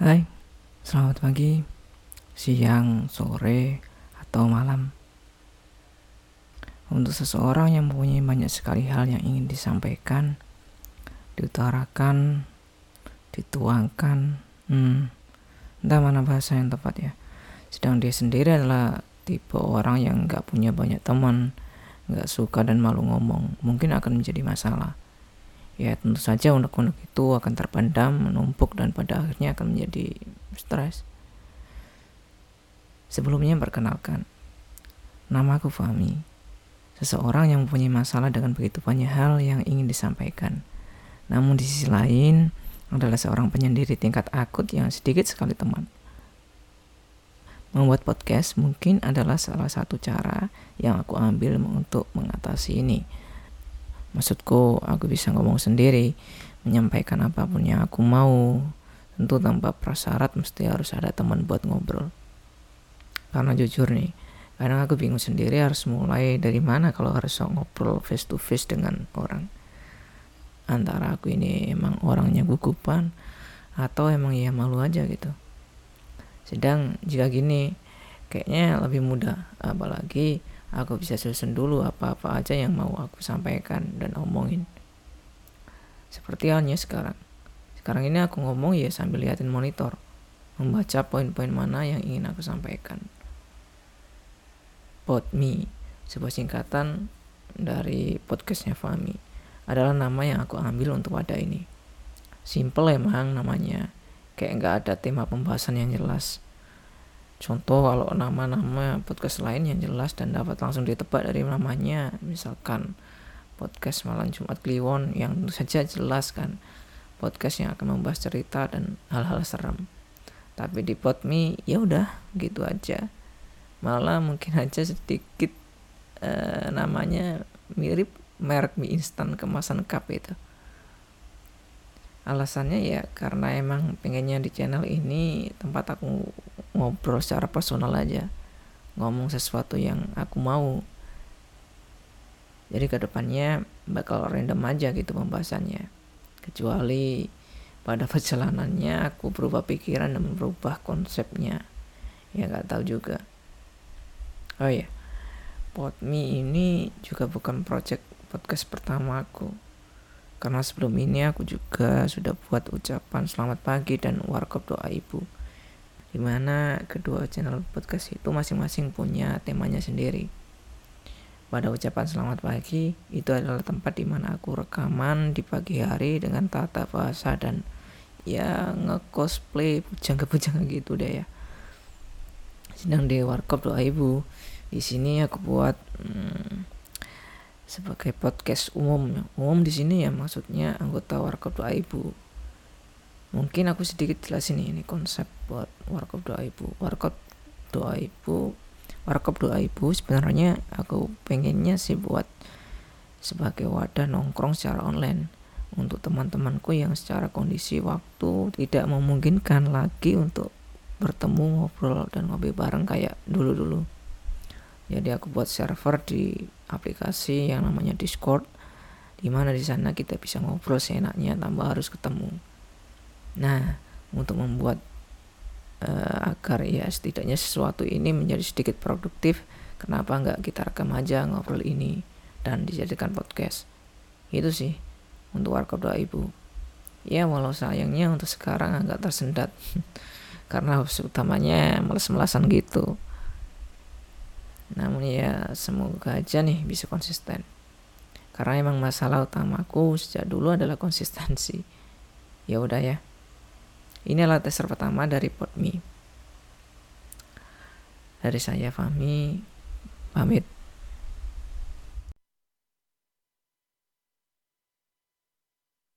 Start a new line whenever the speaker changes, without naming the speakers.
Hai, selamat pagi, siang, sore, atau malam. Untuk seseorang yang mempunyai banyak sekali hal yang ingin disampaikan, diutarakan, dituangkan, hmm, entah mana bahasa yang tepat ya. Sedang dia sendiri adalah tipe orang yang gak punya banyak teman, gak suka dan malu ngomong, mungkin akan menjadi masalah ya tentu saja unek-unek itu akan terpendam, menumpuk dan pada akhirnya akan menjadi stres. Sebelumnya perkenalkan, nama aku Fahmi, seseorang yang mempunyai masalah dengan begitu banyak hal yang ingin disampaikan. Namun di sisi lain adalah seorang penyendiri tingkat akut yang sedikit sekali teman. Membuat podcast mungkin adalah salah satu cara yang aku ambil untuk mengatasi ini Maksudku, aku bisa ngomong sendiri, menyampaikan apa pun yang aku mau. Tentu tanpa prasyarat mesti harus ada teman buat ngobrol. Karena jujur nih, kadang aku bingung sendiri harus mulai dari mana kalau harus ngobrol face to face dengan orang. Antara aku ini emang orangnya gugupan atau emang ya malu aja gitu. Sedang jika gini, kayaknya lebih mudah. Apalagi aku bisa susun dulu apa-apa aja yang mau aku sampaikan dan omongin. Seperti halnya sekarang. Sekarang ini aku ngomong ya sambil liatin monitor, membaca poin-poin mana yang ingin aku sampaikan. me, sebuah singkatan dari podcastnya Fami, adalah nama yang aku ambil untuk wadah ini. Simple emang namanya, kayak nggak ada tema pembahasan yang jelas Contoh kalau nama-nama podcast lain yang jelas dan dapat langsung ditebak dari namanya, misalkan podcast Malam Jumat Kliwon yang tentu saja jelas kan podcast yang akan membahas cerita dan hal-hal serem. Tapi di Podme ya udah gitu aja. Malah mungkin aja sedikit uh, namanya mirip merek mie instan kemasan cup itu alasannya ya karena emang pengennya di channel ini tempat aku ngobrol secara personal aja. Ngomong sesuatu yang aku mau. Jadi ke depannya bakal random aja gitu pembahasannya. Kecuali pada perjalanannya aku berubah pikiran dan berubah konsepnya. Ya nggak tahu juga. Oh ya Podme ini juga bukan project podcast pertama aku. Karena sebelum ini aku juga sudah buat ucapan selamat pagi dan warkop doa ibu. Di mana kedua channel podcast itu masing-masing punya temanya sendiri. Pada ucapan selamat pagi, itu adalah tempat di mana aku rekaman di pagi hari dengan tata bahasa dan ya nge-cosplay bujang-bujang gitu deh ya. Sedang di warkop doa ibu, di sini aku buat hmm, sebagai podcast umum umum di sini ya maksudnya anggota warkop doa ibu mungkin aku sedikit jelasin nih ini konsep buat warkop doa ibu. Warkop doa ibu warkop doa ibu sebenarnya aku pengennya sih buat sebagai wadah nongkrong secara online. Untuk teman-temanku yang secara kondisi waktu tidak memungkinkan lagi untuk bertemu ngobrol dan ngobrol bareng kayak dulu-dulu. Jadi aku buat server di aplikasi yang namanya Discord di mana di sana kita bisa ngobrol seenaknya tanpa harus ketemu. Nah, untuk membuat uh, agar ya setidaknya sesuatu ini menjadi sedikit produktif, kenapa nggak kita rekam aja ngobrol ini dan dijadikan podcast? Itu sih untuk warkop doa ibu. Ya walau sayangnya untuk sekarang agak tersendat karena utamanya males-melesan gitu namun ya semoga aja nih bisa konsisten karena emang masalah utamaku sejak dulu adalah konsistensi ya udah ya ini adalah teaser pertama dari Podme. Dari saya Fahmi pamit